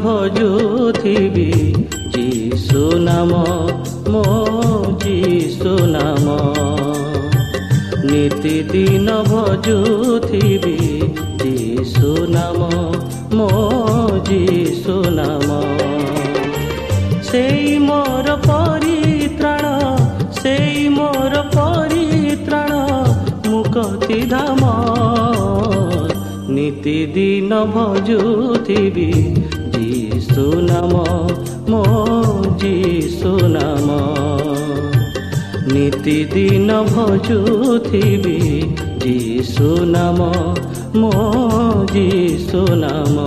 ଭଜୁଥିବି ଯୀଶୁ ନାମ ମୋ ଯୀଶୁ ନାମ। ନିତିଦିନ ଭଜୁଥିବି ଯୀଶୁ ନାମ ମୋ ଯୀଶୁ ନାମ। ସେଇ ମୋର ପରିତ୍ରାଣ ସେଇ ମୋର ପରିତ୍ରାଣ ମୁକତି ଧାମ। ନିତିଦିନ ଭଜୁଥିବି ଯୀଶୁ ନାମ ମୋ ଯୀଶୁ ନାମ ନିତିଦିନ ଭଜୁଥିବି ଯୀଶୁ ନାମ ମୋ ଯୀଶୁ ନାମ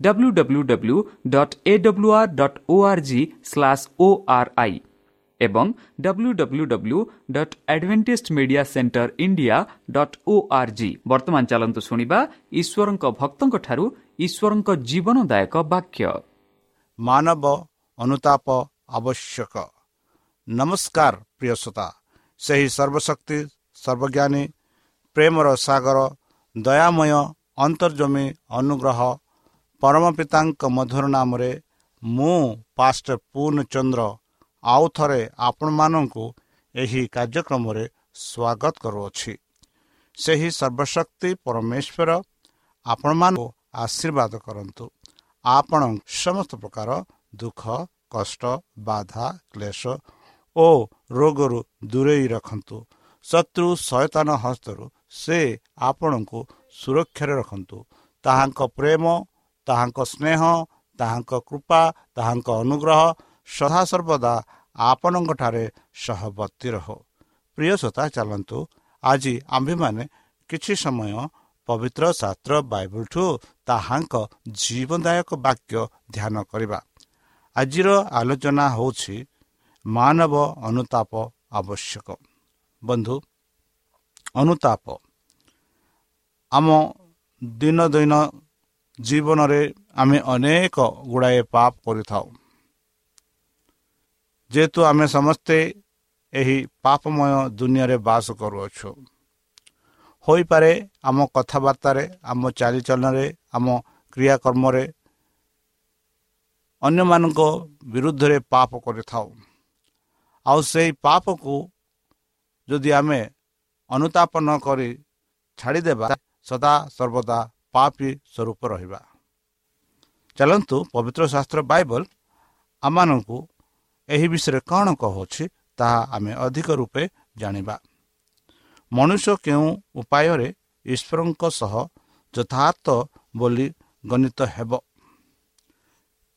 W W W dot A W R dot O R G slash O R I ଏବଂ W W W dot Adventist Media Centre India dot O R G ବର୍ତ୍ତମାନ ଚାଲନ୍ତୁ ଶୁଣିବା ଈଶ୍ୱରଙ୍କ ଭକ୍ତଙ୍କଠାରୁ ଈଶ୍ୱରଙ୍କ ଜୀବନଦାୟକ ବାକ୍ୟ। ମାନବ ଅନୁତାପ ଆବଶ୍ୟକ। ନମସ୍କାର ପ୍ରିୟ ଶ୍ରୋତା। ସେହି ସର୍ବଶକ୍ତି ସର୍ବଜ୍ଞାନୀ ପ୍ରେମର ସାଗର ଦୟାମୟ ଅନ୍ତର୍ଜମୀ ଅନୁଗ୍ରହ ପରମ ପିତାଙ୍କ ମଧୁର ନାମରେ ମୁଁ ପାଷ୍ଟ ପୂର୍ଣ୍ଣଚନ୍ଦ୍ର ଆଉ ଥରେ ଆପଣମାନଙ୍କୁ ଏହି କାର୍ଯ୍ୟକ୍ରମରେ ସ୍ୱାଗତ କରୁଅଛି। ସେହି ସର୍ବଶକ୍ତି ପରମେଶ୍ୱର ଆପଣମାନଙ୍କୁ ଆଶୀର୍ବାଦ କରନ୍ତୁ। ଆପଣ ସମସ୍ତ ପ୍ରକାର ଦୁଃଖ କଷ୍ଟ ବାଧା କ୍ଲେଶ ଓ ରୋଗରୁ ଦୂରେଇ ରଖନ୍ତୁ। ଶତ୍ରୁ ସୟତାନ ହସ୍ତରୁ ସେ ଆପଣଙ୍କୁ ସୁରକ୍ଷାରେ ରଖନ୍ତୁ। ତାହାଙ୍କ ପ୍ରେମ ତାହାଙ୍କ ସ୍ନେହ ତାହାଙ୍କ କୃପା ତାହାଙ୍କ ଅନୁଗ୍ରହ ସଦାସର୍ବଦା ଆପଣଙ୍କଠାରେ ସହବର୍ତ୍ତୀ ରହ। ପ୍ରିୟ ଶ୍ରୋତା ଚାଲନ୍ତୁ। ଆଜି ଆମ୍ଭେମାନେ କିଛି ସମୟ ପବିତ୍ର ଶାସ୍ତ୍ର ବାଇବଲଠୁ ତାହାଙ୍କ ଜୀବନଦାୟକ ବାକ୍ୟ ଧ୍ୟାନ କରିବା। ଆଜିର ଆଲୋଚନା ହେଉଛି ମାନବ ଅନୁତାପ ଆବଶ୍ୟକ। ବନ୍ଧୁ ଅନୁତାପ ଆମ ଦିନ ଦୈନ ଜୀବନରେ ଆମେ ଅନେକ ଗୁଡ଼ାଏ ପାପ କରିଥାଉ। ଯେହେତୁ ଆମେ ସମସ୍ତେ ଏହି ପାପମୟ ଦୁନିଆରେ ବାସ କରୁଅଛୁ। ହୋଇପାରେ ଆମ କଥାବାର୍ତ୍ତାରେ ଆମ ଚାଲିଚଳନରେ ଆମ କ୍ରିୟାକର୍ମରେ ଅନ୍ୟମାନଙ୍କ ବିରୁଦ୍ଧରେ ପାପ କରିଥାଉ। ଆଉ ସେହି ପାପକୁ ଯଦି ଆମେ ଅନୁତାପ ନ କରି ଛାଡ଼ିଦେବା ସଦା ସର୍ବଦା ପାପୀ ସ୍ୱରୂପ ରହିବା। ଚାଲନ୍ତୁ ପବିତ୍ର ଶାସ୍ତ୍ର ବାଇବଲ ଆମମାନଙ୍କୁ ଏହି ବିଷୟରେ କ'ଣ କହୁଅଛି ତାହା ଆମେ ଅଧିକ ରୂପେ ଜାଣିବା। ମନୁଷ୍ୟ କେଉଁ ଉପାୟରେ ଈଶ୍ୱରଙ୍କ ସହ ଯଥାର୍ଥ ବୋଲି ଗଣିତ ହେବ?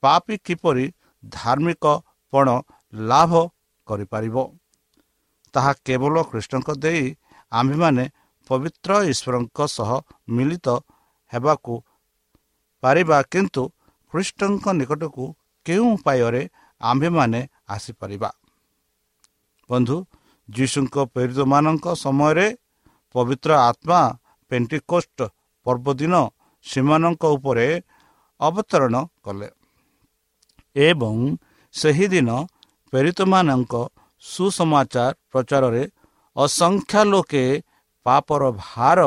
ପାପି କିପରି ଧାର୍ମିକ ପଣ ଲାଭ କରିପାରିବ? ତାହା କେବଳ କୃଷ୍ଣଙ୍କ ଦେଇ ଆମ୍ଭେମାନେ ପବିତ୍ର ଈଶ୍ୱରଙ୍କ ସହ ମିଳିତ ହେବାକୁ ପାରିବା କିନ୍ତୁ ଖ୍ରୀଷ୍ଟଙ୍କ ନିକଟକୁ କେଉଁ ଉପାୟରେ ଆମ୍ଭେମାନେ ଆସିପାରିବା? ବନ୍ଧୁ ଯୀଶୁଙ୍କ ପ୍ରେରିତମାନଙ୍କ ସମୟରେ ପବିତ୍ର ଆତ୍ମା ପେଣ୍ଟିକୋଷ୍ଟ ପର୍ବଦିନ ସେମାନଙ୍କ ଉପରେ ଅବତରଣ କଲେ ଏବଂ ସେହିଦିନ ପ୍ରେରିତମାନଙ୍କ ସୁସମାଚାର ପ୍ରଚାରରେ ଅସଂଖ୍ୟ ଲୋକେ ପାପର ଭାର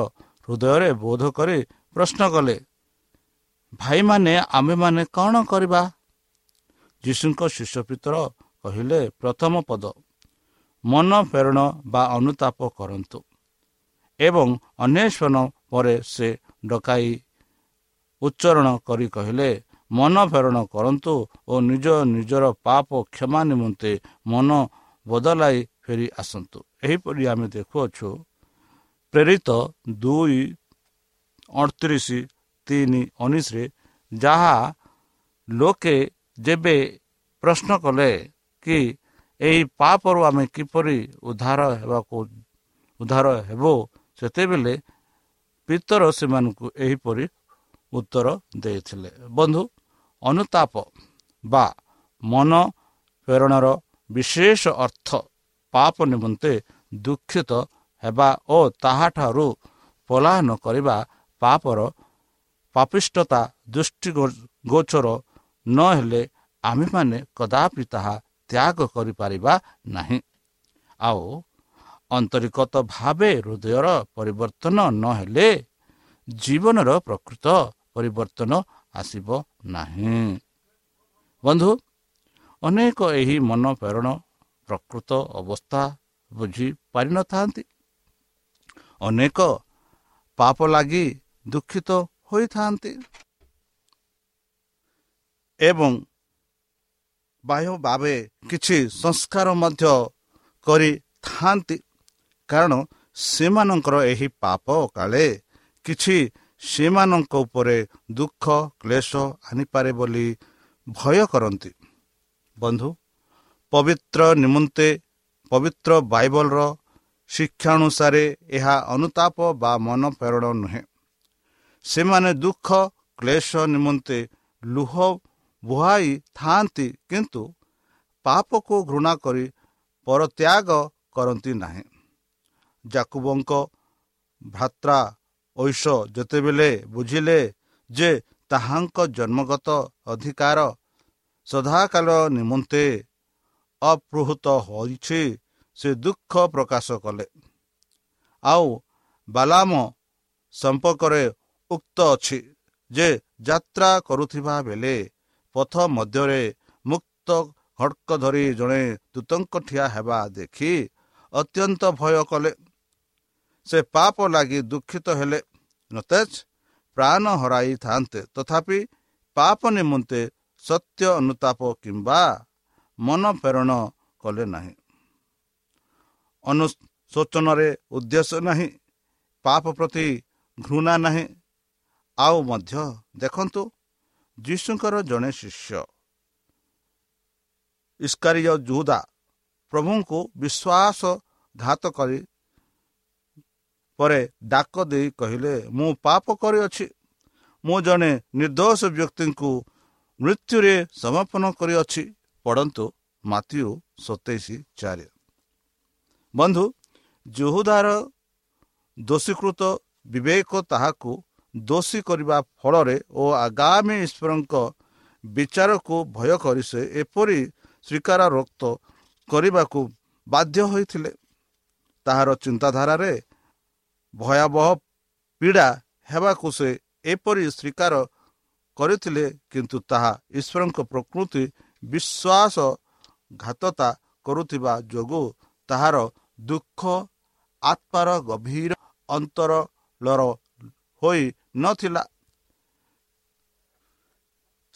ହୃଦୟରେ ବୋଧ କରି ପ୍ରଶ୍ନ କଲେ ଭାଇମାନେ ଆମ୍ଭେମାନେ କ'ଣ କରିବା? ଯୀଶୁଙ୍କ ଶିଷ୍ୟ ପିତର କହିଲେ ପ୍ରଥମ ପଦ ମନ ପ୍ରେରଣ ବା ଅନୁତାପ କରନ୍ତୁ ଏବଂ ଅନ୍ୱେଷଣ ପରେ ସେ ଡକାଇ ଉଚ୍ଚାରଣ କରି କହିଲେ ମନ ପ୍ରେରଣ କରନ୍ତୁ ଓ ନିଜ ନିଜର ପାପ କ୍ଷମା ନିମନ୍ତେ ମନ ବଦଳାଇ ଫେରି ଆସନ୍ତୁ। ଏହିପରି ଆମେ ଦେଖୁଅଛୁ ପ୍ରେରିତ ଦୁଇ ଅଣତିରିଶ ତିନି ଉଣେଇଶରେ ଯାହା ଲୋକେ ଯେବେ ପ୍ରଶ୍ନ କଲେ କି ଏହି ପାପରୁ ଆମେ କିପରି ଉଦ୍ଧାର ହେବାକୁ ଉଦ୍ଧାର ହେବ ସେତେବେଳେ ପିତର ସେମାନଙ୍କୁ ଏହିପରି ଉତ୍ତର ଦେଇଥିଲେ ବନ୍ଧୁ ଅନୁତାପ ବା ମନ ପ୍ରେରଣାର ବିଶେଷ ଅର୍ଥ ପାପ ନିମନ୍ତେ ଦୁଃଖିତ ହେବା ଓ ତାହାଠାରୁ ପଲାୟନ କରିବା ପାପର ପାପିଷ୍ଟତା ଦୃଷ୍ଟି ଗୋଚର ନହେଲେ ଆମ୍ଭେମାନେ କଦାପି ତାହା ତ୍ୟାଗ କରିପାରିବା ନାହିଁ। ଆଉ ଅନ୍ତରିକତ ଭାବେ ହୃଦୟର ପରିବର୍ତ୍ତନ ନହେଲେ ଜୀବନର ପ୍ରକୃତ ପରିବର୍ତ୍ତନ ଆସିବ ନାହିଁ। ବନ୍ଧୁ ଅନେକ ଏହି ମନ ପ୍ରେରଣ ପ୍ରକୃତ ଅବସ୍ଥା ବୁଝି ପାରିନଥାନ୍ତି। ଅନେକ ପାପ ଲାଗି ଦୁଃଖିତ ହୋଇଥାନ୍ତି। ଏବଂ ବାହ୍ୟ ଭାବେ କିଛି ସଂସ୍କାର ମଧ୍ୟ କରିଥାନ୍ତି। କାରଣ ସେମାନଙ୍କର ଏହି ପାପ କାଳେ କିଛି ସେମାନଙ୍କ ଉପରେ ଦୁଃଖ କ୍ଲେଶ ଆଣିପାରେ ବୋଲି ଭୟ କରନ୍ତି। ବନ୍ଧୁ ପବିତ୍ର ନିମନ୍ତେ ପବିତ୍ର ବାଇବଲର ଶିକ୍ଷାନୁସାରେ ଏହା ଅନୁତାପ ବା ମନ ପ୍ରେରଣ ନୁହେଁ। ସେମାନେ ଦୁଃଖ କ୍ଲେଶ ନିମନ୍ତେ ଲୁହ ବୁହାଇ ଥାଆନ୍ତି କିନ୍ତୁ ପାପକୁ ଘୃଣା କରି ପରତ୍ୟାଗ କରନ୍ତି ନାହିଁ। ଜାକୁବଙ୍କ ଭ୍ରାତ୍ରା ଐଶ ଯେତେବେଳେ ବୁଝିଲେ ଯେ ତାହାଙ୍କ ଜନ୍ମଗତ ଅଧିକାର ସଦାକାଳ ନିମନ୍ତେ ଅପୃହୃତ ହୋଇଛି ସେ ଦୁଃଖ ପ୍ରକାଶ କଲେ। ଆଉ ବାଲାମ ସମ୍ପର୍କରେ ଉକ୍ତ ଅଛି ଯେ ଯାତ୍ରା କରୁଥିବା ବେଳେ ପଥ ମଧ୍ୟରେ ମୁକ୍ତ ହଡ଼କ ଧରି ଜଣେ ଦୂତଙ୍କ ଠିଆ ହେବା ଦେଖି ଅତ୍ୟନ୍ତ ଭୟ କଲେ। ସେ ପାପ ଲାଗି ଦୁଃଖିତ ହେଲେ। ନତେଜ ପ୍ରାଣ ହରାଇଥାନ୍ତେ। ତଥାପି ପାପ ନିମନ୍ତେ ସତ୍ୟ ଅନୁତାପ କିମ୍ବା ମନ ପ୍ରେରଣ କଲେ ନାହିଁ। ଅନୁଶୋଚନରେ ଉଦ୍ଦେଶ୍ୟ ନାହିଁ। ପାପ ପ୍ରତି ଘୃଣା ନାହିଁ। ଆଉ ମଧ୍ୟ ଦେଖନ୍ତୁ ଯୀଶୁଙ୍କର ଜଣେ ଶିଷ୍ୟ। ଇସ୍କାରିୟ ଜୁଦା ପ୍ରଭୁଙ୍କୁ ବିଶ୍ୱାସ ଘାତ କରି ପରେ ଡାକ ଦେଇ କହିଲେ ମୁଁ ପାପ କରିଅଛି। ମୁଁ ଜଣେ ନିର୍ଦ୍ଦୋଷ ବ୍ୟକ୍ତିଙ୍କୁ ମୃତ୍ୟୁରେ ସମାପନ କରିଅଛି। ପଢ଼ନ୍ତୁ ମାତିଉ ସତେଇଶ ଚାରି। ବନ୍ଧୁ ଜୁହୁଦାର ଦୋଷୀକୃତ ବିବେକ ତାହାକୁ ଦୋଷୀ କରିବା ଫଳରେ ଓ ଆଗାମୀ ଈଶ୍ୱରଙ୍କ ବିଚାରକୁ ଭୟ କରି ସେ ଏପରି ସ୍ୱୀକାର ରକ୍ତ କରିବାକୁ ବାଧ୍ୟ ହୋଇଥିଲେ। ତାହାର ଚିନ୍ତାଧାରାରେ ଭୟାବହ ପୀଡ଼ା ହେବାକୁ ସେ ଏପରି ସ୍ୱୀକାର କରିଥିଲେ କିନ୍ତୁ ତାହା ଈଶ୍ୱରଙ୍କ ପ୍ରକୃତି ବିଶ୍ୱାସ ଘାତତା କରୁଥିବା ଯୋଗୁଁ ତାହାର ଦୁଃଖ ଆତ୍ମାର ଗଭୀର ଅନ୍ତରଳର ହୋଇ ନଥିଲା।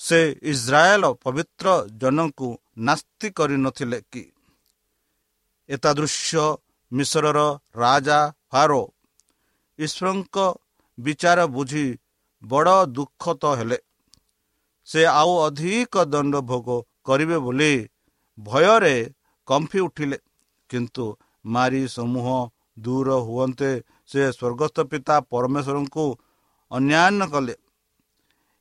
ସେ ଇସ୍ରାଏଲ ପବିତ୍ର ଜନଙ୍କୁ ନାସ୍ତି କରିନଥିଲେ କି? ଏତାଦୃଶ୍ୟ ମିଶ୍ରର ରାଜା ଫାରୋ ଈଶ୍ୱରଙ୍କ ବିଚାର ବୁଝି ବଡ଼ ଦୁଃଖତ ହେଲେ। ସେ ଆଉ ଅଧିକ ଦଣ୍ଡ ଭୋଗ କରିବେ ବୋଲି ଭୟରେ କମ୍ଫି ଉଠିଲେ। କିନ୍ତୁ ମାରି ସମୂହ ଦୂର ହୁଅନ୍ତେ ସେ ସ୍ୱର୍ଗସ୍ଥ ପିତା ପରମେଶ୍ୱରଙ୍କୁ ଅନ୍ୟାନ୍ୟ କଲେ।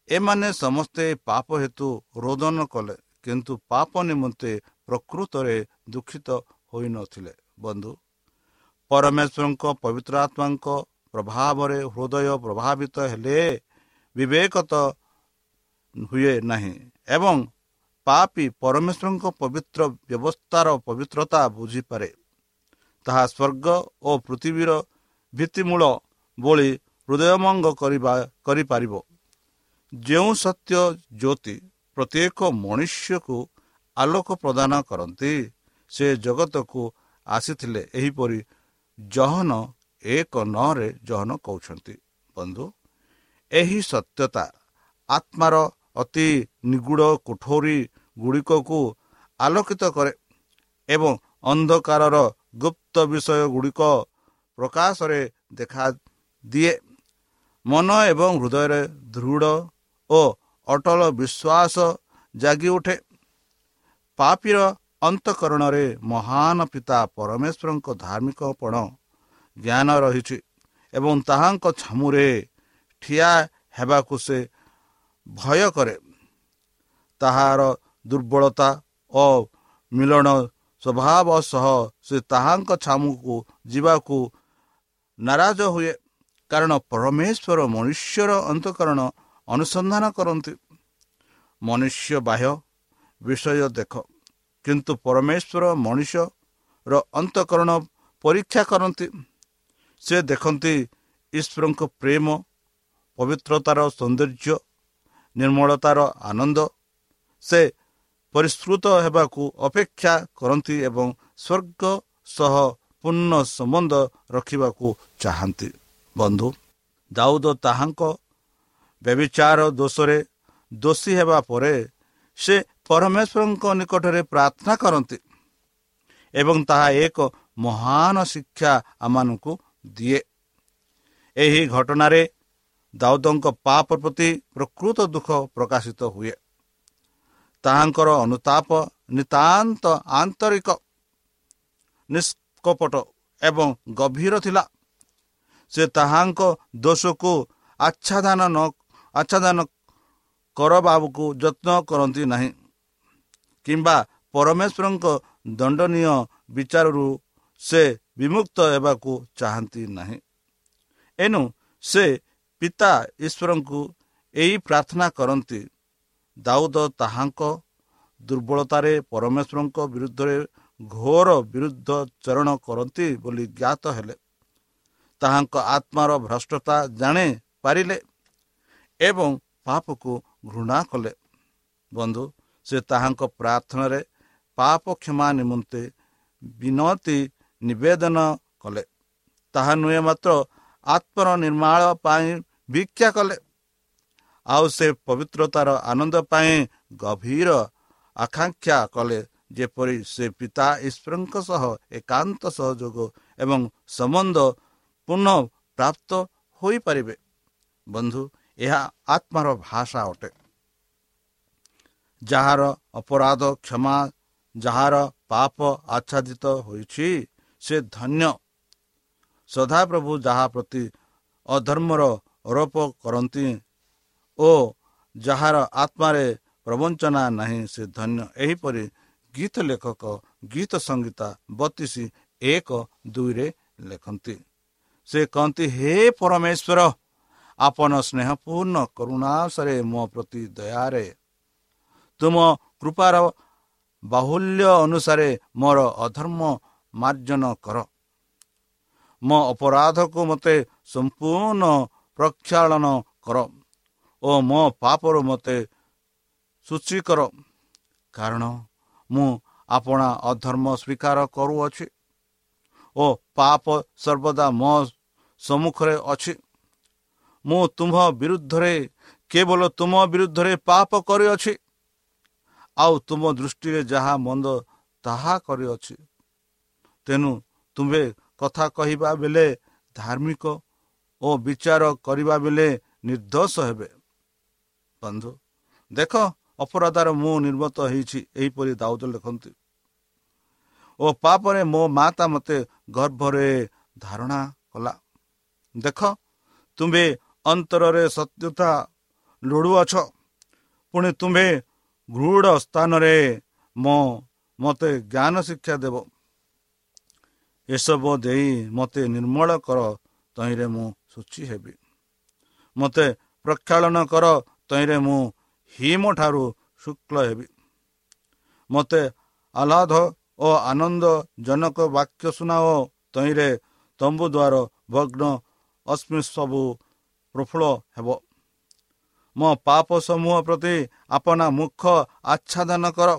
ଏମାନେ ସମସ୍ତେ ପାପ ହେତୁ ରୋଦନ କଲେ କିନ୍ତୁ ପାପ ନିମନ୍ତେ ପ୍ରକୃତରେ ଦୁଃଖିତ ହୋଇନଥିଲେ। ବନ୍ଧୁ ପରମେଶ୍ୱରଙ୍କ ପବିତ୍ର ଆତ୍ମାଙ୍କ ପ୍ରଭାବରେ ହୃଦୟ ପ୍ରଭାବିତ ହେଲେ ବିବେକତ ହୁଏ ନାହିଁ ଏବଂ ପାପି ପରମେଶ୍ୱରଙ୍କ ପବିତ୍ର ବ୍ୟବସ୍ଥାର ପବିତ୍ରତା ବୁଝିପାରେ। ତାହା ସ୍ୱର୍ଗ ଓ ପୃଥିବୀର ଭିତ୍ତିମୂଳ ଭଳି ହୃଦୟମଙ୍ଗ କରିବା କରିପାରିବ। ଯେଉଁ ସତ୍ୟ ଜ୍ୟୋତି ପ୍ରତ୍ୟେକ ମନୁଷ୍ୟକୁ ଆଲୋକ ପ୍ରଦାନ କରନ୍ତି ସେ ଜଗତକୁ ଆସିଥିଲେ ଏହିପରି ଜହନ ଏକ ନରେ ଜହନ କହୁଛନ୍ତି। ବନ୍ଧୁ ଏହି ସତ୍ୟତା ଆତ୍ମାର ଅତି ନିଗୁଢ଼ କୋଠରୀ ଗୁଡ଼ିକକୁ ଆଲୋକିତ କରେ ଏବଂ ଅନ୍ଧକାରର ଗୁପ୍ତ ବିଷୟ ଗୁଡ଼ିକ ପ୍ରକାଶରେ ଦେଖା ଦିଏ। ମନ ଏବଂ ହୃଦୟରେ ଦୃଢ଼ ଓ ଅଟଳ ବିଶ୍ୱାସ ଜାଗି ଉଠେ। ପାପିର ଅନ୍ତଃକରଣରେ ମହାନ ପିତା ପରମେଶ୍ୱରଙ୍କ ଧାର୍ମିକ ପଣ ଜ୍ଞାନ ରହିଛି ଏବଂ ତାହାଙ୍କ ଛାମୁରେ ଠିଆ ହେବାକୁ ସେ ଭୟ କରେ। ତାହାର ଦୁର୍ବଳତା ଓ ମିଳନ ସ୍ୱଭାବ ସହ ସେ ତାହାଙ୍କ ଛାମୁକୁ ଯିବାକୁ ନାରାଜ ହୁଏ। କାରଣ ପରମେଶ୍ୱର ମନୁଷ୍ୟର ଅନ୍ତଃକରଣ ଅନୁସନ୍ଧାନ କରନ୍ତି। ମନୁଷ୍ୟ ବାହ୍ୟ ବିଷୟ ଦେଖ। କିନ୍ତୁ ପରମେଶ୍ୱର ମଣିଷର ଅନ୍ତଃକରଣ ପରୀକ୍ଷା କରନ୍ତି। ସେ ଦେଖନ୍ତି ଈଶ୍ୱରଙ୍କ ପ୍ରେମ ପବିତ୍ରତାର ସୌନ୍ଦର୍ଯ୍ୟ ନିର୍ମଳତାର ଆନନ୍ଦ। ସେ ପରିଷ୍କୃତ ହେବାକୁ ଅପେକ୍ଷା କରନ୍ତି ଏବଂ ସ୍ୱର୍ଗ ସହ ପୂର୍ଣ୍ଣ ସମ୍ବନ୍ଧ ରଖିବାକୁ ଚାହାନ୍ତି। ବନ୍ଧୁ ଦାଉଦ ତାହାଙ୍କ ବ୍ୟବିଚାର ଦୋଷରେ ଦୋଷୀ ହେବା ପରେ ସେ ପରମେଶ୍ୱରଙ୍କ ନିକଟରେ ପ୍ରାର୍ଥନା କରନ୍ତି ଏବଂ ତାହା ଏକ ମହାନ ଶିକ୍ଷା ଆମମାନଙ୍କୁ ଦିଏ। ଏହି ଘଟଣାରେ ଦାଉଦଙ୍କ ପାପ ପ୍ରତି ପ୍ରକୃତ ଦୁଃଖ ପ୍ରକାଶିତ ହୁଏ। ତାହାଙ୍କର ଅନୁତାପ ନିତାନ୍ତ ଆନ୍ତରିକ ନିଷ୍କପଟ ଏବଂ ଗଭୀର ଥିଲା। ସେ ତାହାଙ୍କ ଦୋଷକୁ ଆଚ୍ଛାଦନ ନ ଆଚ୍ଛାଦନ କରବାବୁକୁ ଯତ୍ନ କରନ୍ତି ନାହିଁ କିମ୍ବା ପରମେଶ୍ୱରଙ୍କ ଦଣ୍ଡନୀୟ ବିଚାରରୁ ସେ ବିମୁକ୍ତ ହେବାକୁ ଚାହାନ୍ତି ନାହିଁ। ଏଣୁ ସେ ପିତା ଈଶ୍ୱରଙ୍କୁ ଏହି ପ୍ରାର୍ଥନା କରନ୍ତି। ଦାଉଦ ତାହାଙ୍କ ଦୁର୍ବଳତାରେ ପରମେଶ୍ୱରଙ୍କ ବିରୁଦ୍ଧରେ ଘୋର ବିରୁଦ୍ଧ ଚରଣ କରନ୍ତି ବୋଲି ଜ୍ଞାତ ହେଲେ। ତାହାଙ୍କ ଆତ୍ମାର ଭ୍ରଷ୍ଟତା ଜାଣି ପାରିଲେ ଏବଂ ପାପକୁ ଘୃଣା କଲେ। ବନ୍ଧୁ ସେ ତାହାଙ୍କ ପ୍ରାର୍ଥନାରେ ପାପ କ୍ଷମା ନିମନ୍ତେ ବିନତି ନିବେଦନ କଲେ। ତାହା ନୁହେଁ ମାତ୍ର ଆତ୍ମର ନିର୍ମାଳ ପାଇଁ ଭିକ୍ଷା କଲେ। ଆଉ ସେ ପବିତ୍ରତାର ଆନନ୍ଦ ପାଇଁ ଗଭୀର ଆକାଂକ୍ଷା କଲେ ଯେପରି ସେ ପିତା ଈଶ୍ୱରଙ୍କ ସହ ଏକାନ୍ତ ସହଯୋଗ ଏବଂ ସମ୍ବନ୍ଧ ପୁନଃ ପ୍ରାପ୍ତ ହୋଇପାରିବେ। ବନ୍ଧୁ ଏହା ଆତ୍ମାର ଭାଷା ଅଟେ। ଯାହାର ଅପରାଧ କ୍ଷମା ଯାହାର ପାପ ଆଚ୍ଛାଦିତ ହୋଇଛି ସେ ଧନ୍ୟ। ସଦାପ୍ରଭୁ ଯାହା ପ୍ରତି ଅଧର୍ମର ଆରୋପ କରନ୍ତି ଓ ଯାହାର ଆତ୍ମାରେ ପ୍ରବଞ୍ଚନା ନାହିଁ ସେ ଧନ୍ୟ। ଏହିପରି ଗୀତ ଲେଖକ ଗୀତ ସଙ୍ଗୀତା ବତିଶ ଏକ ଦୁଇରେ ଲେଖନ୍ତି। ସେ କହନ୍ତି ହେ ପରମେଶ୍ୱର ଆପଣ ସ୍ନେହପୂର୍ଣ୍ଣ କରୁଣାସରେ ମୋ ପ୍ରତି ଦୟାରେ। ତୁମ କୃପାର ବାହୁଲ୍ୟ ଅନୁସାରେ ମୋର ଅଧର୍ମ ମାର୍ଜନ କର। ମୋ ଅପରାଧକୁ ମୋତେ ସମ୍ପୂର୍ଣ୍ଣ ପ୍ରକ୍ଷାଳନ କର। ଓ ମୋ ପାପରୁ ମୋତେ ସୂଚୀ କର କାରଣ ମୁଁ ଆପଣା ଅଧର୍ମ ସ୍ୱୀକାର କରୁଅଛି ଓ ପାପ ସର୍ବଦା ମୋ ସମ୍ମୁଖରେ ଅଛି। ମୁଁ ତୁମ୍ଭ ବିରୁଦ୍ଧରେ କେବଳ ତୁମ ବିରୁଦ୍ଧରେ ପାପ କରିଅଛି। ଆଉ ତୁମ ଦୃଷ୍ଟିରେ ଯାହା ମନ୍ଦ ତାହା କରିଅଛି। ତେଣୁ ତୁମ୍ଭେ କଥା କହିବା ବେଳେ ଧାର୍ମିକ ଓ ବିଚାର କରିବା ବେଳେ ନିର୍ଦ୍ଦୋଷ ହେବେ। ବନ୍ଧୁ। ଦେଖ ଅପରାଧର ମୁଁ ନିର୍ମତ ହେଇଛି ଏହିପରି ଦାଉଦ ଲେଖନ୍ତି। ଓ ପାପରେ ମୋ ମାତା ମୋତେ ଗର୍ଭରେ ଧାରଣା କଲା। ଦେଖ ତୁମ୍ଭେ ଅନ୍ତରରେ ସତ୍ୟତା ଲୋଡ଼ୁଅଛ। ପୁଣି ତୁମ୍ଭେ ଗୃଢ଼ ସ୍ଥାନରେ ମୋ ମୋତେ ଜ୍ଞାନ ଶିକ୍ଷା ଦେବ। ଏସବୁ ଦେଇ ମୋତେ ନିର୍ମଳ କର ତହିଁରେ ମୁଁ ସୂଚୀ ହେବି। ମୋତେ ପ୍ରକ୍ଷାଳନ କର ତହିଁରେ ମୁଁ ହିମ ଠାରୁ ଶୁକ୍ଳ ହେବି। ମୋତେ ଆହ୍ଲାଦ ଓ ଆନନ୍ଦଜନକ ବାକ୍ୟ ଶୁଣାଅ ତହିଁରେ ତମ୍ବୁ ଦ୍ୱାର ଭଗ୍ନ ଅସ୍ମି ସବୁ ପ୍ରଫୁଲ୍ଲ ହେବ। ମୋ ପାପ ସମୂହ ପ୍ରତି ଆପଣା ମୁଖ ଆଚ୍ଛାଦନ କର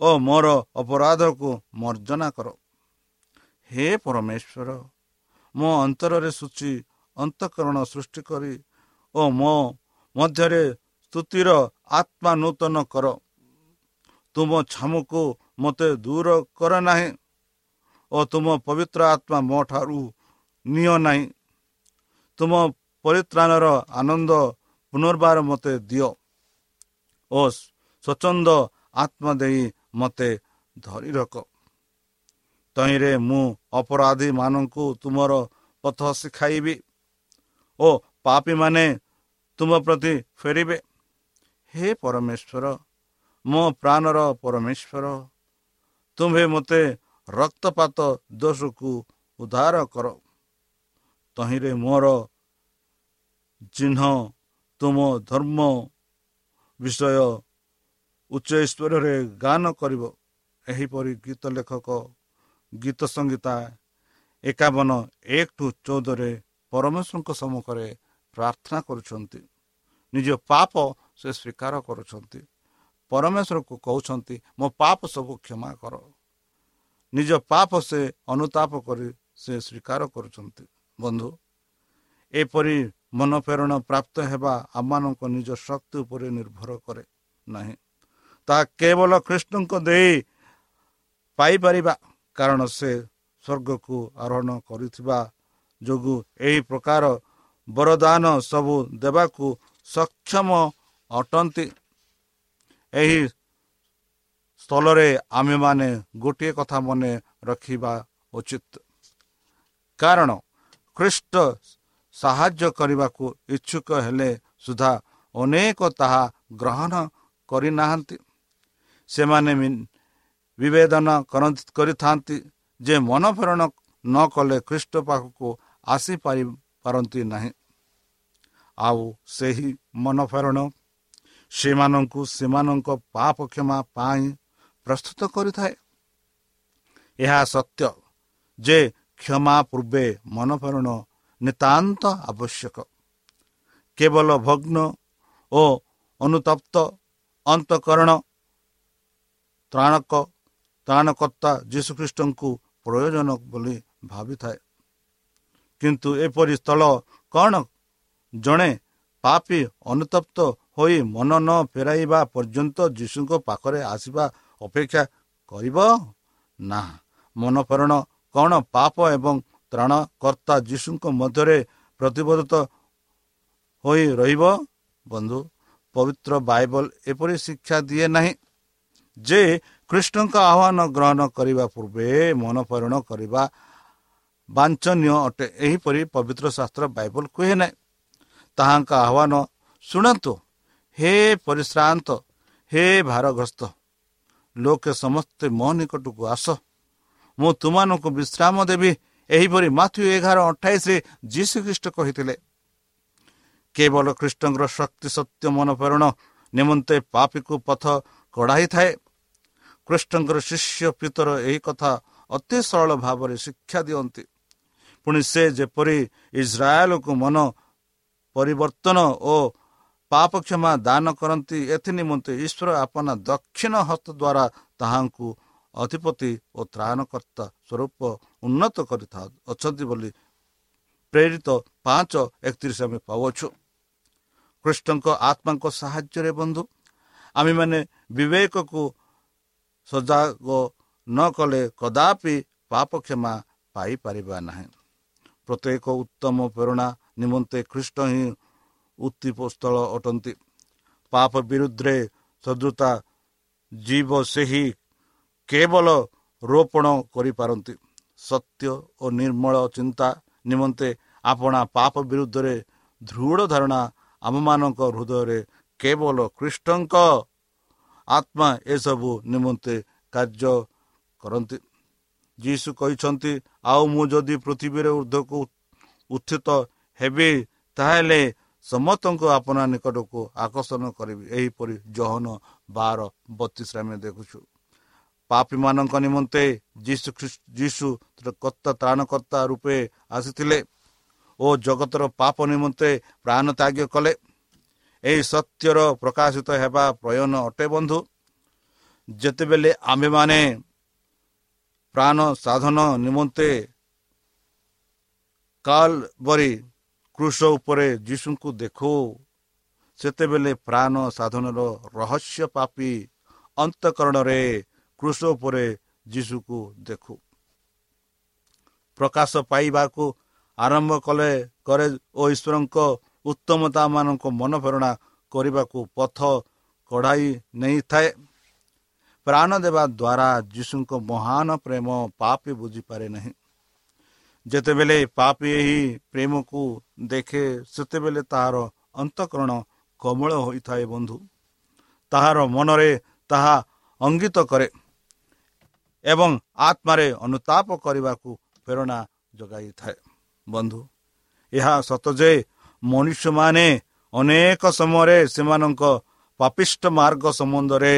ଓ ମୋର ଅପରାଧକୁ ମର୍ଜନା କର। ହେ ପରମେଶ୍ୱର ମୋ ଅନ୍ତରରେ ସୂଚି ଅନ୍ତଃକରଣ ସୃଷ୍ଟି କରି ଓ ମୋ ମଧ୍ୟରେ ସ୍ତୁତିର ଆତ୍ମା ନୂତନ କର। ତୁମ ଛାମୁକୁ ମୋତେ ଦୂର କର ନାହିଁ ଓ ତୁମ ପବିତ୍ର ଆତ୍ମା ମୋ ଠାରୁ ନିଅ ନାହିଁ। ତୁମ ପରିତ୍ରାଣର ଆନନ୍ଦ ପୁନର୍ବାର ମୋତେ ଦିଅ ଓ ସ୍ୱଚ୍ଛନ୍ଦ ଆତ୍ମା ଦେଇ ମୋତେ ଧରି ରଖ। ତହିଁରେ ମୁଁ ଅପରାଧୀମାନଙ୍କୁ ତୁମର ପଥ ଶିଖାଇବି ଓ ପାପୀମାନେ ତୁମ ପ୍ରତି ଫେରିବେ। ହେ ପରମେଶ୍ୱର ମୋ ପ୍ରାଣର ପରମେଶ୍ୱର ତୁମ୍ଭେ ମୋତେ ରକ୍ତପାତ ଦୋଷକୁ ଉଦ୍ଧାର କର। ତହିଁରେ ମୋର ଚିହ୍ନ ତୁମ ଧର୍ମ ବିଷୟ ଉଚ୍ଚ ଈଶ୍ୱରରେ ଗାନ କରିବ। ଏହିପରି ଗୀତ ଲେଖକ ଗୀତ ସଙ୍ଗୀତା ଏକାବନ ଏକ ଟୁ ଚଉଦରେ ପରମେଶ୍ୱରଙ୍କ ସମ୍ମୁଖରେ ପ୍ରାର୍ଥନା କରୁଛନ୍ତି। ନିଜ ପାପ ସେ ସ୍ୱୀକାର କରୁଛନ୍ତି। ପରମେଶ୍ୱରକୁ କହୁଛନ୍ତି ମୋ ପାପ ସବୁ କ୍ଷମା କର। ନିଜ ପାପ ସେ ଅନୁତାପ କରି ସେ ସ୍ୱୀକାର କରୁଛନ୍ତି। ବନ୍ଧୁ ଏପରି ମନପ୍ରେରଣ ପ୍ରାପ୍ତ ହେବା ଆମମାନଙ୍କ ନିଜ ଶକ୍ତି ଉପରେ ନିର୍ଭର କରେ ନାହିଁ। ତାହା କେବଳ କୃଷ୍ଣଙ୍କ ଦେଇ ପାଇପାରିବା କାରଣ ସେ ସ୍ୱର୍ଗକୁ ଆରୋହଣ କରିଥିବା ଯୋଗୁଁ ଏହି ପ୍ରକାର ବରଦାନ ସବୁ ଦେବାକୁ ସକ୍ଷମ ଅଟନ୍ତି। ଏହି ସ୍ଥଳରେ ଆମେମାନେ ଗୋଟିଏ କଥା ମନେ ରଖିବା ଉଚିତ। କାରଣ ଖ୍ରୀଷ୍ଟ ସାହାଯ୍ୟ କରିବାକୁ ଇଚ୍ଛୁକ ହେଲେ ସୁଦ୍ଧା ଅନେକ ତାହା ଗ୍ରହଣ କରିନାହାନ୍ତି। ସେମାନେ ବିବେଦନ କରିଥାନ୍ତି ଯେ ମନପ୍ରେରଣ ନ କଲେ ଖ୍ରୀଷ୍ଟ ପାଖକୁ ଆସିପାରି ପାରନ୍ତି ନାହିଁ। ଆଉ ସେହି ମନପ୍ରେରଣ ସେମାନଙ୍କୁ ସେମାନଙ୍କ ପାପ କ୍ଷମା ପାଇଁ ପ୍ରସ୍ତୁତ କରିଥାଏ। ଏହା ସତ୍ୟ ଯେ କ୍ଷମା ପୂର୍ବେ ମନପ୍ରେରଣ ନିତାନ୍ତ ଆବଶ୍ୟକ। କେବଳ ଭଗ୍ନ ଓ ଅନୁତପ୍ତ ଅନ୍ତଃକରଣ ତ୍ରାଣକ ତ୍ରାଣକର୍ତ୍ତା ଯୀଶୁଖ୍ରୀଷ୍ଟଙ୍କୁ ପ୍ରୟୋଜନ ବୋଲି ଭାବିଥାଏ। କିନ୍ତୁ ଏପରି ସ୍ଥଳ କ'ଣ ଜଣେ ପାପି ଅନୁତପ୍ତ ହୋଇ ମନ ନ ଫେରାଇବା ପର୍ଯ୍ୟନ୍ତ ଯୀଶୁଙ୍କ ପାଖରେ ଆସିବା ଅପେକ୍ଷା କରିବ ନା। ମନପରଣ କ'ଣ ପାପ ଏବଂ ତ୍ରାଣକର୍ତ୍ତା ଯୀଶୁଙ୍କ ମଧ୍ୟରେ ପ୍ରତିବଦ୍ଧତ ହୋଇ ରହିବ? ବନ୍ଧୁ ପବିତ୍ର ବାଇବଲ ଏପରି ଶିକ୍ଷା ଦିଏ ନାହିଁ ଯେ କୃଷ୍ଣଙ୍କ ଆହ୍ୱାନ ଗ୍ରହଣ କରିବା ପୂର୍ବେ ମନପରଣ କରିବା ବାଞ୍ଚନୀୟ ଅଟେ। ଏହିପରି ପବିତ୍ର ଶାସ୍ତ୍ର ବାଇବଲ କୁହେ ନାହିଁ। ତାହାଙ୍କ ଆହ୍ୱାନ ଶୁଣନ୍ତୁ ହେ ପରିଶ୍ରାନ୍ତ ହେ ଭାରଗ୍ରସ୍ତ ଲୋକେ ସମସ୍ତେ ମୋ ନିକଟକୁ ଆସ। ମୁଁ ତୁମାନଙ୍କୁ ବିଶ୍ରାମ ଦେବି। ଏହିପରି ମାଥ୍ୟୁ ଏଗାର ଅଠାଇଶରେ ଯୀଶୁ ଖ୍ରୀଷ୍ଟ କହିଥିଲେ କେବଳ ଖ୍ରୀଷ୍ଟଙ୍କର ଶକ୍ତି ସତ୍ୟ ମନପ୍ରେରଣ ନିମନ୍ତେ ପାପୀକୁ ପଥ କଢ଼ାଇଥାଏ। କୃଷ୍ଣଙ୍କର ଶିଷ୍ୟ ପିତର ଏହି କଥା ଅତି ସରଳ ଭାବରେ ଶିକ୍ଷା ଦିଅନ୍ତି। ପୁଣି ସେ ଯେପରି ଇସ୍ରାଏଲକୁ ମନ ପରିବର୍ତ୍ତନ ଓ ପାପ କ୍ଷମା ଦାନ କରନ୍ତି। ଏଥି ନିମନ୍ତେ ଈଶ୍ୱର ଆପନା ଦକ୍ଷିଣ ହସ୍ତ ଦ୍ୱାରା ତାହାଙ୍କୁ ଅଧିପତି ଓ ତ୍ରାଣକର୍ତ୍ତା ସ୍ୱରୂପ ଉନ୍ନତ କରିଥା ଅଛନ୍ତି ବୋଲି ପ୍ରେରିତ ପାଞ୍ଚ ଏକତିରିଶ ଆମେ ପାଉଛୁ କୃଷ୍ଣଙ୍କ ଆତ୍ମାଙ୍କ ସାହାଯ୍ୟରେ ବନ୍ଧୁ ଆମେମାନେ ବିବେକକୁ ସଜାଗ ନ କଲେ କଦାପି ପାପ କ୍ଷମା ପାଇପାରିବା ନାହିଁ। ପ୍ରତ୍ୟେକ ଉତ୍ତମ ପ୍ରେରଣା ନିମନ୍ତେ ଖ୍ରୀଷ୍ଟ ହିଁ ଉତ୍ତିପସ୍ଥଳ ଅଟନ୍ତି। ପାପ ବିରୁଦ୍ଧରେ ସଦୃତା ଜୀବ ସେହି କେବଳ ରୋପଣ କରିପାରନ୍ତି। ସତ୍ୟ ଓ ନିର୍ମଳ ଚିନ୍ତା ନିମନ୍ତେ ଆପଣା ପାପ ବିରୁଦ୍ଧରେ ଦୃଢ଼ ଧାରଣା ଆମମାନଙ୍କ ହୃଦୟରେ କେବଳ ଖ୍ରୀଷ୍ଟଙ୍କ ଆତ୍ମା ଏସବୁ ନିମନ୍ତେ କାର୍ଯ୍ୟ କରନ୍ତି। ଯୀଶୁ କହିଛନ୍ତି ଆଉ ମୁଁ ଯଦି ପୃଥିବୀରେ ଉର୍ଦ୍ଧକୁ ଉତ୍ଥିତ ହେବି ତାହେଲେ ସମସ୍ତଙ୍କୁ ଆପଣ ନିକଟକୁ ଆକର୍ଷଣ କରିବି। ଏହିପରି ଜହନ ବାର ବତିଶରେ ଆମେ ଦେଖୁଛୁ। ପାପୀମାନଙ୍କ ନିମନ୍ତେ ଯୀଶୁ ଯୀଶୁ କର୍ତ୍ତା ତ୍ରାଣକର୍ତ୍ତା ରୂପେ ଆସିଥିଲେ ଓ ଜଗତର ପାପ ନିମନ୍ତେ ପ୍ରାଣ ତ୍ୟାଗ କଲେ। ଏହି ସତ୍ୟର ପ୍ରକାଶିତ ହେବା ପ୍ରୟୋଜନ ଅଟେ ବନ୍ଧୁ। ଯେତେବେଳେ ଆମ୍ଭେମାନେ ପ୍ରାଣ ସାଧନ ନିମନ୍ତେ କାଲ ବରି କୃଷ ଉପରେ ଯୀଶୁଙ୍କୁ ଦେଖୁ। ସେତେବେଳେ ପ୍ରାଣ ସାଧନର ରହସ୍ୟ ପାପି ଅନ୍ତକରଣରେ କୃଷ ଉପରେ ଯୀଶୁକୁ ଦେଖୁ। ପ୍ରକାଶ ପାଇବାକୁ ଆରମ୍ଭ କଲେ କରେ ଓ ଈଶ୍ୱରଙ୍କ ଉତ୍ତମତା ମାନଙ୍କ ମନପ୍ରେରଣା କରିବାକୁ ପଥ କଢ଼ାଇ ନେଇଥାଏ। ପ୍ରାଣ ଦେବା ଦ୍ୱାରା ଯୀଶୁଙ୍କ ମହାନ ପ୍ରେମ ପାପି ବୁଝିପାରେ ନାହିଁ। ଯେତେବେଳେ ପାପି ଏହି ପ୍ରେମକୁ ଦେଖେ ସେତେବେଳେ ତାହାର ଅନ୍ତଃକରଣ କମଳ ହୋଇଥାଏ ବନ୍ଧୁ। ତାହାର ମନରେ ତାହା ଅଙ୍ଗିତ କରେ ଏବଂ ଆତ୍ମାରେ ଅନୁତାପ କରିବାକୁ ପ୍ରେରଣା ଯୋଗାଇଥାଏ। ବନ୍ଧୁ ଏହା ସତ ଯେ ମନୁଷ୍ୟମାନେ ଅନେକ ସମୟରେ ସେମାନଙ୍କ ପାପିଷ୍ଟ ମାର୍ଗ ସମ୍ବନ୍ଧରେ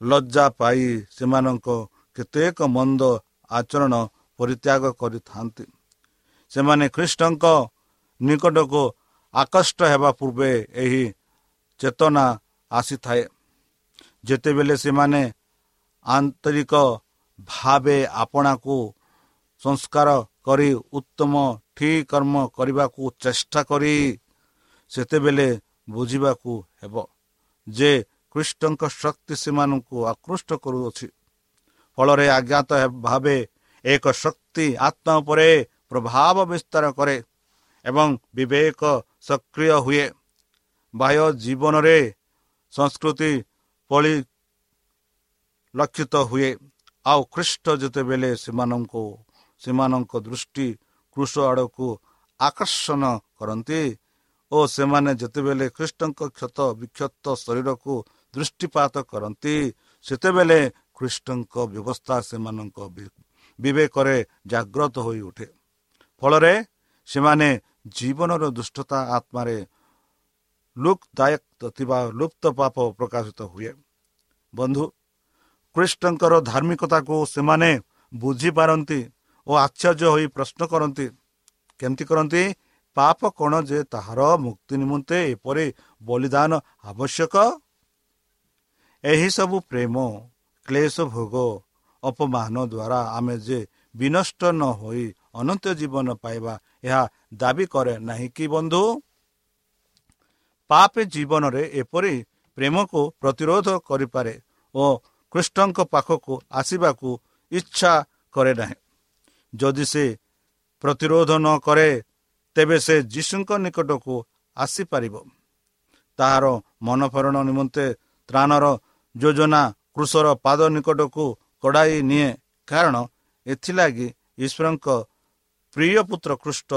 ଲଜ୍ଜା ପାଇ ସେମାନଙ୍କ କେତେକ ମନ୍ଦ ଆଚରଣ ପରିତ୍ୟାଗ କରିଥାନ୍ତି। ସେମାନେ ଖ୍ରୀଷ୍ଟଙ୍କ ନିକଟକୁ ଆକଷ୍ଟ ହେବା ପୂର୍ବେ ଏହି ଚେତନା ଆସିଥାଏ। ଯେତେବେଳେ ସେମାନେ ଆନ୍ତରିକ ଭାବେ ଆପଣାକୁ ସଂସ୍କାର କରି ଉତ୍ତମ ଠିକ୍ କର୍ମ କରିବାକୁ ଚେଷ୍ଟା କରି ସେତେବେଳେ ବୁଝିବାକୁ ହେବ ଯେ କୃଷ୍ଣଙ୍କ ଶକ୍ତି ସେମାନଙ୍କୁ ଆକୃଷ୍ଟ କରୁଅଛି। ଫଳରେ ଆଜ୍ଞାତ ଭାବେ ଏକ ଶକ୍ତି ଆତ୍ମା ଉପରେ ପ୍ରଭାବ ବିସ୍ତାର କରେ ଏବଂ ବିବେକ ସକ୍ରିୟ ହୁଏ ବାହ୍ୟ ଜୀବନରେ ସଂସ୍କୃତି ପଳି ଲକ୍ଷିତ ହୁଏ ଆଉ ଖ୍ରୀଷ୍ଟ ଯେତେବେଳେ ସେମାନଙ୍କୁ ସେମାନଙ୍କ ଦୃଷ୍ଟି କୃଷ ଆଡ଼କୁ ଆକର୍ଷଣ କରନ୍ତି ଓ ସେମାନେ ଯେତେବେଳେ ଖ୍ରୀଷ୍ଟଙ୍କ କ୍ଷତ ବିକ୍ଷତ ଶରୀରକୁ ଦୃଷ୍ଟିପାତ କରନ୍ତି ସେତେବେଳେ ଖ୍ରୀଷ୍ଟଙ୍କ ବ୍ୟବସ୍ଥା ସେମାନଙ୍କ ବିବେକରେ ଜାଗ୍ରତ ହୋଇ ଉଠେ। ଫଳରେ ସେମାନେ ଜୀବନର ଦୁଷ୍ଟତା ଆତ୍ମାରେ ଲୁକ୍ଦାୟକ ଥିବା ଲୁପ୍ତ ପାପ ପ୍ରକାଶିତ ହୁଏ। ବନ୍ଧୁ ଖ୍ରୀଷ୍ଟଙ୍କର ଧାର୍ମିକତାକୁ ସେମାନେ ବୁଝିପାରନ୍ତି ଓ ଆଶ୍ଚର୍ଯ୍ୟ ହୋଇ ପ୍ରଶ୍ନ କରନ୍ତି କେମିତି କରନ୍ତି? ପାପ କ'ଣ ଯେ ତାହାର ମୁକ୍ତି ନିମନ୍ତେ ଏପରି ବଳିଦାନ ଆବଶ୍ୟକ? ଏହିସବୁ ପ୍ରେମ କ୍ଲେଶ ଭୋଗ ଅପମାନ ଦ୍ୱାରା ଆମେ ଯେ ବିନଷ୍ଟ ନ ହୋଇ ଅନନ୍ତ ଜୀବନ ପାଇବା ଏହା ଦାବି କରେ ନାହିଁ କି ବନ୍ଧୁ? ପାପେ ଜୀବନରେ ଏପରି ପ୍ରେମକୁ ପ୍ରତିରୋଧ କରିପାରେ ଓ କୃଷ୍ଣଙ୍କ ପାଖକୁ ଆସିବାକୁ ଇଚ୍ଛା କରେ ନାହିଁ। ଯଦି ସେ ପ୍ରତିରୋଧ ନ କରେ ତେବେ ସେ ଯୀଶୁଙ୍କ ନିକଟକୁ ଆସିପାରିବ। ତାହାର ମନଫରଣ ନିମନ୍ତେ ତ୍ରାଣର ଯୋଜନା କୃଷର ପାଦ ନିକଟକୁ କଡ଼ାଇ ନିଏ। କାରଣ ଏଥିଲାଗି ଈଶ୍ୱରଙ୍କ ପ୍ରିୟ ପୁତ୍ର କୃଷ୍ଟ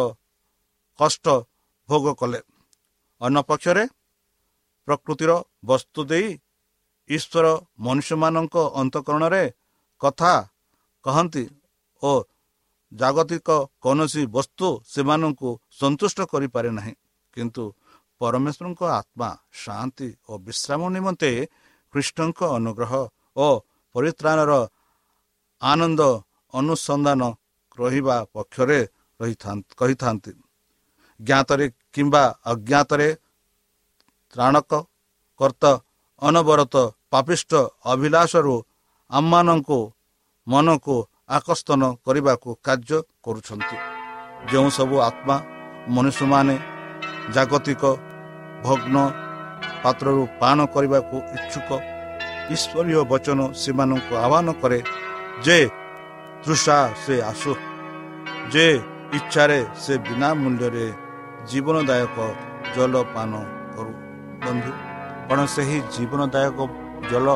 କଷ୍ଟ ଭୋଗ କଲେ। ଅନ୍ୟପକ୍ଷରେ ପ୍ରକୃତିର ବସ୍ତୁ ଦେଇ ଈଶ୍ୱର ମନୁଷ୍ୟମାନଙ୍କ ଅନ୍ତଃକରଣରେ କଥା କହନ୍ତି ଓ ଜାଗତିକ କୌଣସି ବସ୍ତୁ ସେମାନଙ୍କୁ ସନ୍ତୁଷ୍ଟ କରିପାରେ ନାହିଁ। କିନ୍ତୁ ପରମେଶ୍ୱରଙ୍କ ଆତ୍ମା ଶାନ୍ତି ଓ ବିଶ୍ରାମ ନିମନ୍ତେ କୃଷ୍ଣଙ୍କ ଅନୁଗ୍ରହ ଓ ପରିତ୍ରାଣର ଆନନ୍ଦ ଅନୁସନ୍ଧାନ ରହିବା ପକ୍ଷରେ କହିଥାନ୍ତି। ଜ୍ଞାତରେ କିମ୍ବା ଅଜ୍ଞାତରେ ତ୍ରାଣକ କର୍ତ୍ତ ଅନବରତ ପାପିଷ୍ଟ ଅଭିଳାଷରୁ ଆମମାନଙ୍କୁ ମନକୁ ଆକର୍ଷଣ କରିବାକୁ କାର୍ଯ୍ୟ କରୁଛନ୍ତି। ଯେଉଁ ସବୁ ଆତ୍ମା ମନୁଷ୍ୟମାନେ ଜାଗତିକ ଭଗ୍ନ ପାତ୍ରରୁ ପାନ କରିବାକୁ ଇଚ୍ଛୁକ ଈଶ୍ୱରୀୟ ବଚନ ସେମାନଙ୍କୁ ଆହ୍ୱାନ କରେ ଯେ ତୃଷା ସେ ଆସୁ ଯେ ଇଚ୍ଛାରେ ସେ ବିନା ମୂଲ୍ୟରେ ଜୀବନଦାୟକ ଜଳ ପାନ କରୁ ବନ୍ଧୁ କ'ଣ ସେହି ଜୀବନଦାୟକ ଜଳ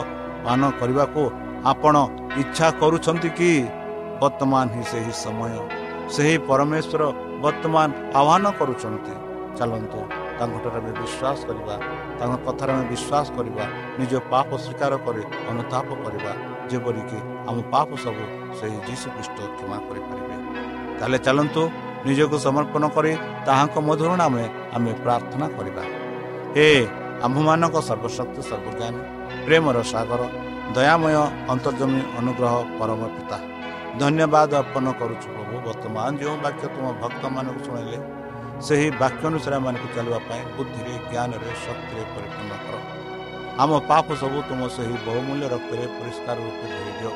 ପାନ କରିବାକୁ ଆପଣ ଇଚ୍ଛା କରୁଛନ୍ତି କି? ବର୍ତ୍ତମାନ ହିଁ ସେହି ସମୟ। ସେହି ପରମେଶ୍ୱର ବର୍ତ୍ତମାନ ଆହ୍ୱାନ କରୁଛନ୍ତି। ଚାଲନ୍ତୁ ତାଙ୍କଠାରେ ଆମେ ବିଶ୍ୱାସ କରିବା ତାଙ୍କ କଥାରେ ଆମେ ବିଶ୍ୱାସ କରିବା ନିଜ ପାପ ସ୍ୱୀକାର କରି ଅନୁତାପ କରିବା। ଯେପରିକି ଆମ ପାପ ସବୁ ସେହି ଯୀଶୁ ଖ୍ରୀଷ୍ଟ କ୍ଷମା କରିପାରିବେ। ତାହେଲେ ଚାଲନ୍ତୁ ନିଜକୁ ସମର୍ପଣ କରି ତାହାଙ୍କ ମଧୁର ନାମରେ ଆମେ ପ୍ରାର୍ଥନା କରିବା। ହେ ଆମ୍ଭମାନଙ୍କ ସର୍ବଶକ୍ତି ସର୍ବଜ୍ଞାନୀ ପ୍ରେମର ସାଗର ଦୟାମୟ ଅନ୍ତର୍ଜମୀ ଅନୁଗ୍ରହ ପରମ ପିତା ଧନ୍ୟବାଦ ଅର୍ପଣ କରୁଛୁ ପ୍ରଭୁ ବର୍ତ୍ତମାନ ଯେଉଁ ବାକ୍ୟ ତୁମ ଭକ୍ତମାନଙ୍କୁ ଶୁଣିଲେ ସେହି ବାକ୍ୟ ଅନୁସାରେ ଆମମାନଙ୍କୁ ଚାଲିବା ପାଇଁ ବୁଦ୍ଧିରେ ଜ୍ଞାନରେ ଶକ୍ତିରେ ପରିପୂର୍ଣ୍ଣ କର। ଆମ ପାପ ସବୁ ତୁମ ସେହି ବହୁମୂଲ୍ୟ ରକ୍ତରେ ପରିଷ୍କାର ରୂପେ ଧୋଇଦିଅ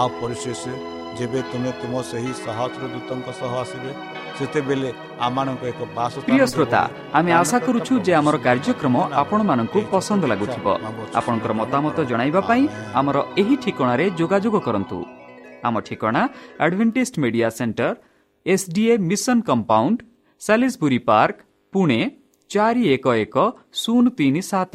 ଆଉ ପରିଶେଷ ଯେବେ ତୁମେ ତୁମ ସେହି ସହସ୍ର ଦୂତଙ୍କ ସହ ଆସିବେ ସେତେବେଳେ ଆମମାନଙ୍କୁ ଏକ ବାସ ପ୍ରିୟ ଶ୍ରୋତା ଆମେ ଆଶା କରୁଛୁ ଯେ ଆମର କାର୍ଯ୍ୟକ୍ରମ ଆପଣମାନଙ୍କୁ ପସନ୍ଦ ଲାଗୁଥିବ। ଆପଣଙ୍କର ମତାମତ ଜଣାଇବା ପାଇଁ ଆମର ଏହି ଠିକଣାରେ ଯୋଗାଯୋଗ କରନ୍ତୁ। ଆମ ଠିକଣା Adventist Media Centre S D A mission compound Salisbury Park Pune ଚାରି ଏକ ଏକ ଶୂନ ତିନି ସାତ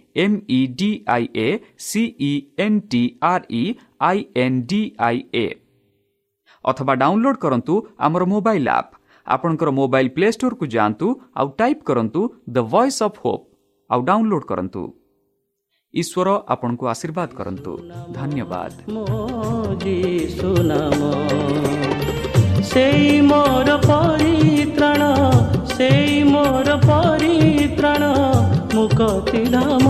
M E D I A C E N T R E I N D I A ଅଥବା ଡାଉନଲୋଡ୍ କରନ୍ତୁ ଆମର ମୋବାଇଲ୍ ଆପ୍ ଆପଣଙ୍କର ମୋବାଇଲ୍ ପ୍ଲେ ଷ୍ଟୋରକୁ ଯାଆନ୍ତୁ ଆଉ ଟାଇପ୍ କରନ୍ତୁ ଦ ଭଏସ୍ ଅଫ୍ ହୋପ୍ ଆଉ ଡାଉନଲୋଡ୍ କରନ୍ତୁ। ଈଶ୍ୱର ଆପଣଙ୍କୁ ଆଶୀର୍ବାଦ କରନ୍ତୁ। ଧନ୍ୟବାଦ। ମୋ ଯୀଶୁ ନାମ ସେଇ ମୋର ପରିତ୍ରାଣ ସେଇ ମୋର ପରିତ୍ରାଣ। ମୁକତି ଧାମ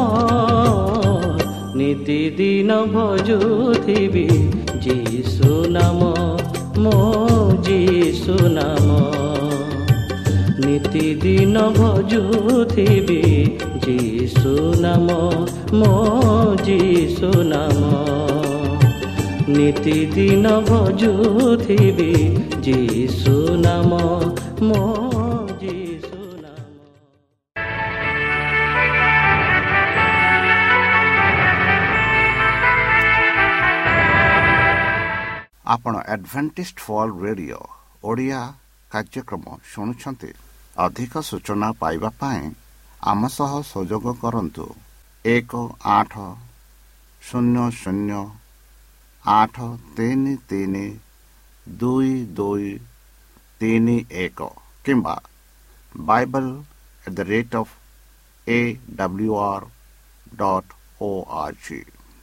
ନିତିଦିନ ଭଜୁଥିବି ଯୀଶୁ ନାମ ମୋ ଯୀଶୁ ନାମ। ନିତିଦିନ ଭଜୁଥିବି ଯୀଶୁ ନାମ ମୋ ଯୀଶୁ ନାମ। ନିତିଦିନ ଭଜୁଥିବି ଯୀଶୁ ନାମ ମୋ ଆଡଭେଣ୍ଟିସ୍ଡ ଫଲ୍ ରେଡିଓ ଓଡ଼ିଆ କାର୍ଯ୍ୟକ୍ରମ ଶୁଣୁଛନ୍ତି ଅଧିକ ସୂଚନା ପାଇବା ପାଇଁ ଆମ ସହ ସଂଯୋଗ କରନ୍ତୁ ଏକ ଆଠ ଶୂନ୍ୟ ଶୂନ୍ୟ ଆଠ ତିନି ତିନି ଦୁଇ ଦୁଇ ତିନି ଏକ କିମ୍ବା Bible at the rate of A W R dot O R G